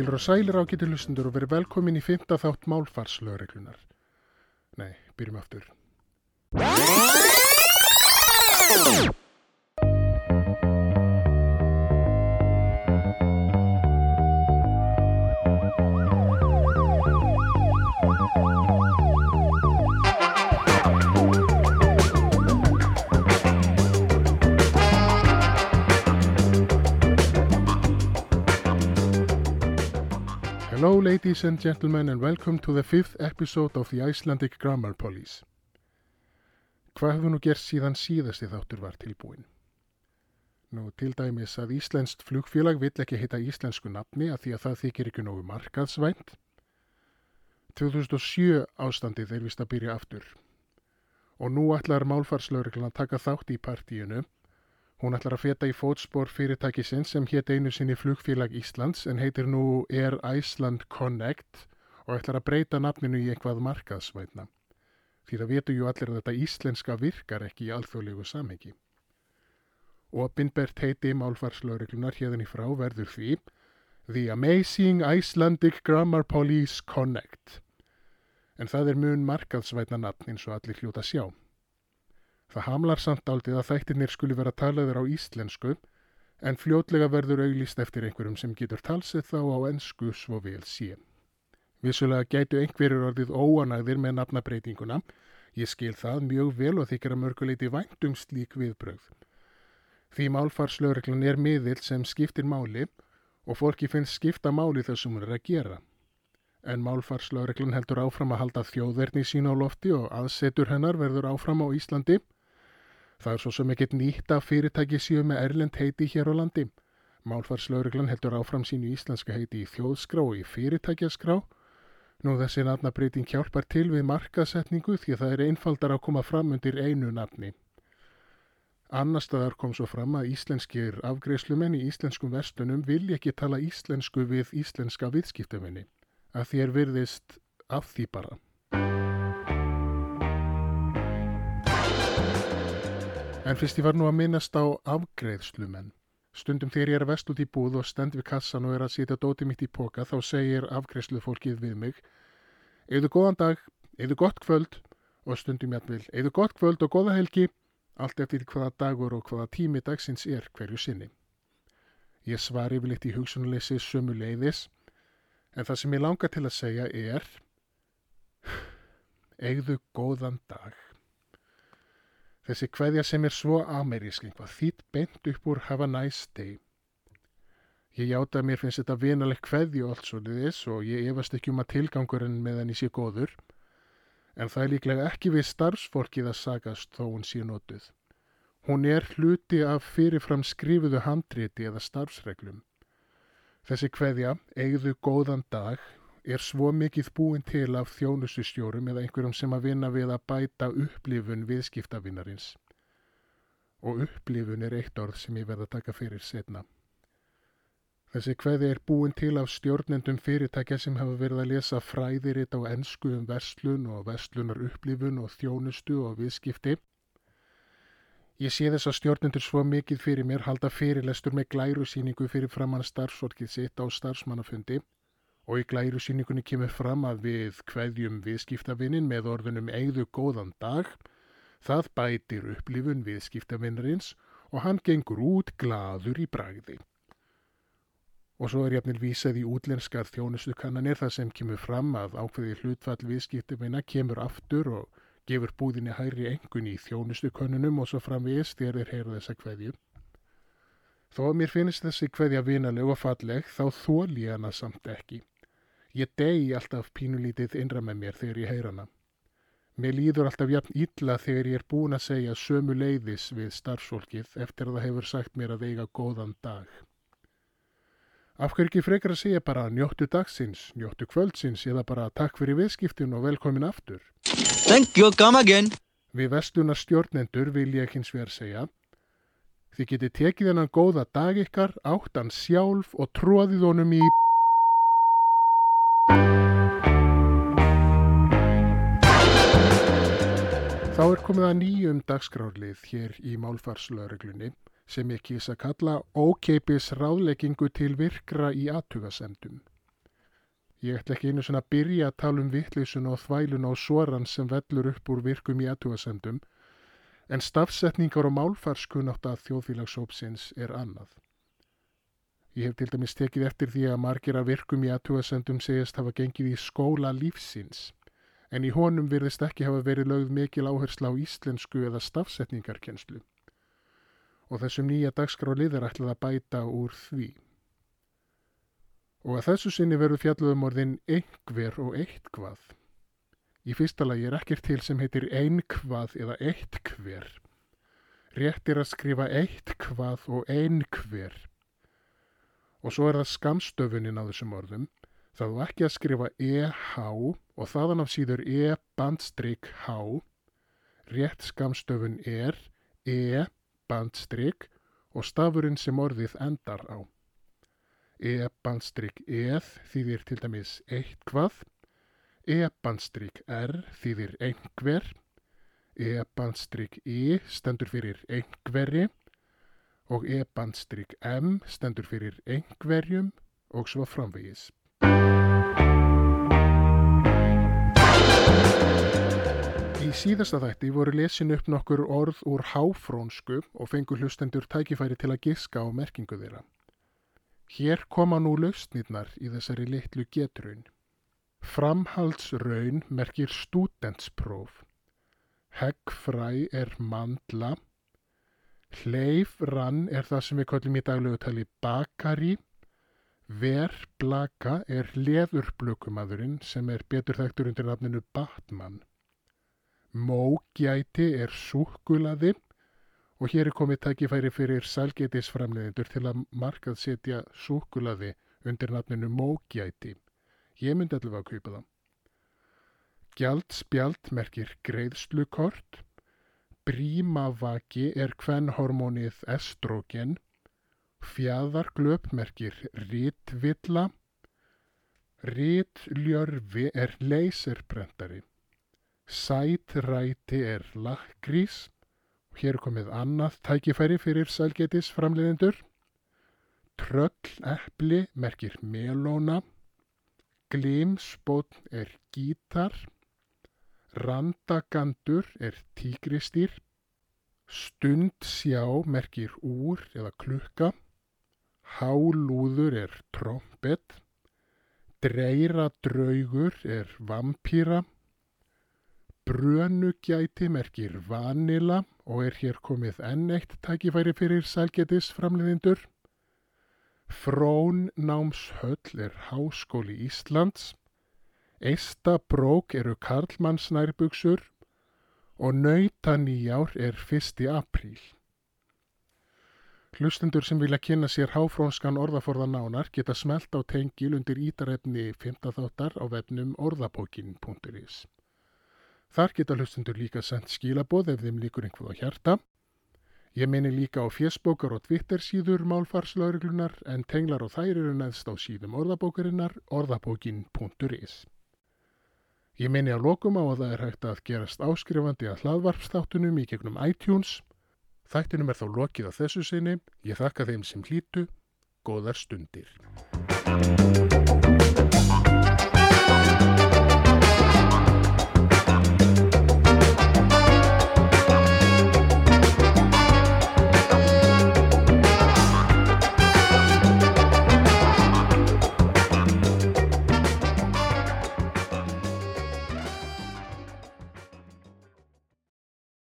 Heilir og sælir ágættu hlustundur og verið velkomin í fymta þátt málfarslögreglunar. Nei, byrjum aftur. Ladies and gentlemen and welcome to the fifth episode of the Icelandic Grammar Police. Hvað hefur nú gerst síðan síðasti þáttur var tilbúin? Nú til dæmis að Íslenskt flugfélag vill ekki heita íslensku nafni að því að það þykir ekki nógu markaðsvænt. 2007 ástandið er vist að byrja aftur. Og nú ætlar málfarslauriklan að taka þátt í partíinu Hún ætlar að feta í fótspor fyrirtækisins sem hétt einu sinni flugfélag Íslands en heitir nú Air Iceland Connect og ætlar að breyta nafninu í einhvað markaðsvætna. Því það vetu ju allir að þetta íslenska virkar ekki í alþjóðlegu samhengi. Og Binnbert heiti málfarslauriklunar hérðan í frá verður því The Amazing Icelandic Grammar Police Connect. En það er mun markaðsvætna nafn eins og allir hljóta sjá. Það hamlar samt aldrei að þættirnir skuli vera talaður á íslensku en fljótlega verður auglýst eftir einhverjum sem getur talsið þá á ensku svo vel sé. Vissulega gætu einhverjur orðið óanæðir með nafnabreitinguna. Ég skil það mjög vel og þykir að mörguleiti væntum slík viðbröð. Því málfarslögreglun er miðill sem skiptir máli og fólki finnst skipta máli þessum hún er að gera en málfarslögreglun heldur áfram að halda þjóðverðni sína á lofti og aðsetur hennar verður áfram á Íslandi. Það er svo sem ekkert nýtt að fyrirtæki síu með erlend heiti hér á landi. Málfarslögreglan heldur áfram sínu íslenska heiti í þjóðskrá og í fyrirtækjaskrá. Nú þessi nafnabreiting hjálpar til við markasetningu því að það er einfaldar að koma fram undir einu nafni. Annar staðar kom svo fram að íslenskir afgreyslumenn í íslenskum vestunum vilja ekki tala íslensku við íslenska viðskiptuminni að þér virðist af því bara. En fyrst ég var nú að minnast á afgreðslumenn. Stundum þegar ég er vest út í búð og stend við kassan og er að sitja dóti mitt í póka þá segir afgreðslufólkið við mig Eða góðan dag, eða gott kvöld og stundum ég að vil Eða gott kvöld og góða helgi, allt eftir hvaða dagur og hvaða tími dagsins er hverju sinni. Ég svar yfirleitt í hugsunuleysi sömu leiðis en það sem ég langar til að segja er Eða góðan dag. Þessi kveðja sem er svo amerísk einhvað þýtt bent upp úr Have a nice day. Ég játa að mér finnst þetta vinaleg kveðju allt svo liðis og ég efast ekki um að tilgangurinn með henni sé góður. En það er líklega ekki við starfsfólkið að sagast þó hún sé notuð. Hún er hluti af fyrirfram skrifuðu handriti eða starfsreglum. Þessi kveðja, eigðu góðan dag, er svo mikið búin til af þjónustustjórum eða einhverjum sem að vinna við að bæta upplifun viðskiptavinnarins. Og upplifun er eitt orð sem ég verða að taka fyrir setna. Þessi kveði er búin til af stjórnendum fyrirtækja sem hafa verið að lesa fræðiritt á ennsku um verslun og verslunar upplifun og þjónustu og viðskipti. Ég sé þess að stjórnendur svo mikið fyrir mér halda fyrirlestur með glærusýningu fyrir framann starfsfólkið sitt á starfsmannafundi og í glæru síningunni kemur fram að við kveðjum viðskiptavinnin með orðunum eigðu góðan dag, það bætir upplifun viðskiptavinnarins og hann gengur út gladur í bragði. Og svo er jafnil vísað í útlenskar þjónustukannanir það sem kemur fram að ákveði hlutfall viðskiptavinna kemur aftur og gefur búðinni hæri engun í þjónustukönnunum og svo framvegist þegar þeir heyra þessa kveðju. Þó að mér finnst þessi kveðja vinaleg og falleg þá þól ég hana samt ekki. Ég degi alltaf pínulítið innra með mér þegar ég heyr hana. Mér líður alltaf jafn illa þegar ég er búin að segja sömu leiðis við starfsfólkið eftir að það hefur sagt mér að eiga góðan dag. Af hverju ekki frekar að segja bara njóttu dagsins, njóttu kvöldsins eða bara takk fyrir viðskiptin og velkomin aftur? Thank you, come again. Við vestunar stjórnendur vil ég hins vegar segja Þið getið tekið hennan góða dag ykkar, áttan sjálf og tróðið honum í Þá er komið að nýjum dagskrárlið hér í málfarslöreglunni sem ég kýsa að kalla ókeipis ráðleggingu til virkra í aðtugasendum. Ég ætla ekki einu svona að byrja að tala um vittleysuna og þvæluna og soran sem vellur upp úr virkum í aðtúasendum, en stafsetningar og málfarskunnátt að þjóðfélagsópsins er annað. Ég hef til dæmis tekið eftir því að margir að virkum í aðtúasendum segist hafa gengið í skóla lífsins, en í honum virðist ekki hafa verið lögð mikil áhersla á íslensku eða stafsetningarkenslu. Og þessum nýja dagskrá liðar ætlað að bæta úr því og að þessu sinni verður fjallum orðin einhver og eitthvað. Í fyrsta lagi er ekkert til sem heitir einhvað eða eitthver. Rétt er að skrifa eitthvað og einhver. Og svo er það skamstöfunin á þessum orðum. Það er ekki að skrifa EH og þaðan af síður E bandstrik H. Rétt skamstöfun er E bandstrik og stafurinn sem orðið endar á. E-bandstrik-eð þýðir til dæmis eitthvað, E-bandstrik-r þýðir einhver, E-bandstrik-i stendur fyrir einhverri og E-bandstrik-m stendur fyrir einhverjum og svo framvegis. Í síðasta þætti voru lesin upp nokkur orð úr háfrónsku og fengur hlustendur tækifæri til að giska á merkingu þeirra. Hér koma nú lausnirnar í þessari litlu getraun. Framhaldsraun merkir stúdentspróf. Heggfræ er mandla. Hleifrann er það sem við kallum í daglegu tali bakari. Verblaka er leðurblökumadurinn sem er betur þekktur undir nafninu Batman. Mógjæti er súkulaði og hér er komið tækifæri fyrir sælgetisframleðindur til að markað setja súkulaði undir nafninu mógjæti. Ég myndi allavega að kaupa það. Gjald spjald merkir greiðslukort. Brímavaki er kvennhormónið estrogen. Fjæðarglöp merkir rítvilla. Rítljörfi er leyserbrendari. Sætræti er lakrís. Hér komið annað tækifæri fyrir sælgetis framleiðendur. Tröll eppli merkir melóna. Glimsbótn er gítar. Randagandur er tígristýr. Stundsjá merkir úr eða klukka. Hálúður er trompet. Dreiradraugur er vampýra. Brönugjæti merkir vanila og er hér komið enn eitt tækifæri fyrir sælgetis framleiðindur. Frónnámshöll er Háskóli Íslands. Eistabrók eru Karlmannsnærbuksur og Nautanýjár er 1. apríl. Hlustendur sem vilja kynna sér háfrónskan orðaforða nánar geta smelt á tengil undir ítarefni 15 þáttar á vefnum orðabókin.is. Þar geta hlustundur líka sendt skilaboð ef þeim líkur einhvað á hjarta. Ég meni líka á fjesbókar og Twitter síður málfarslauruglunar en tenglar og þær eru neðst á síðum orðabókarinnar orðabókin.is. Ég meni að lokum á að það er hægt að gerast áskrifandi að hlaðvarpstáttunum í gegnum iTunes. Þættinum er þá lokið á þessu sinni. Ég þakka þeim sem hlýtu. Góðar stundir.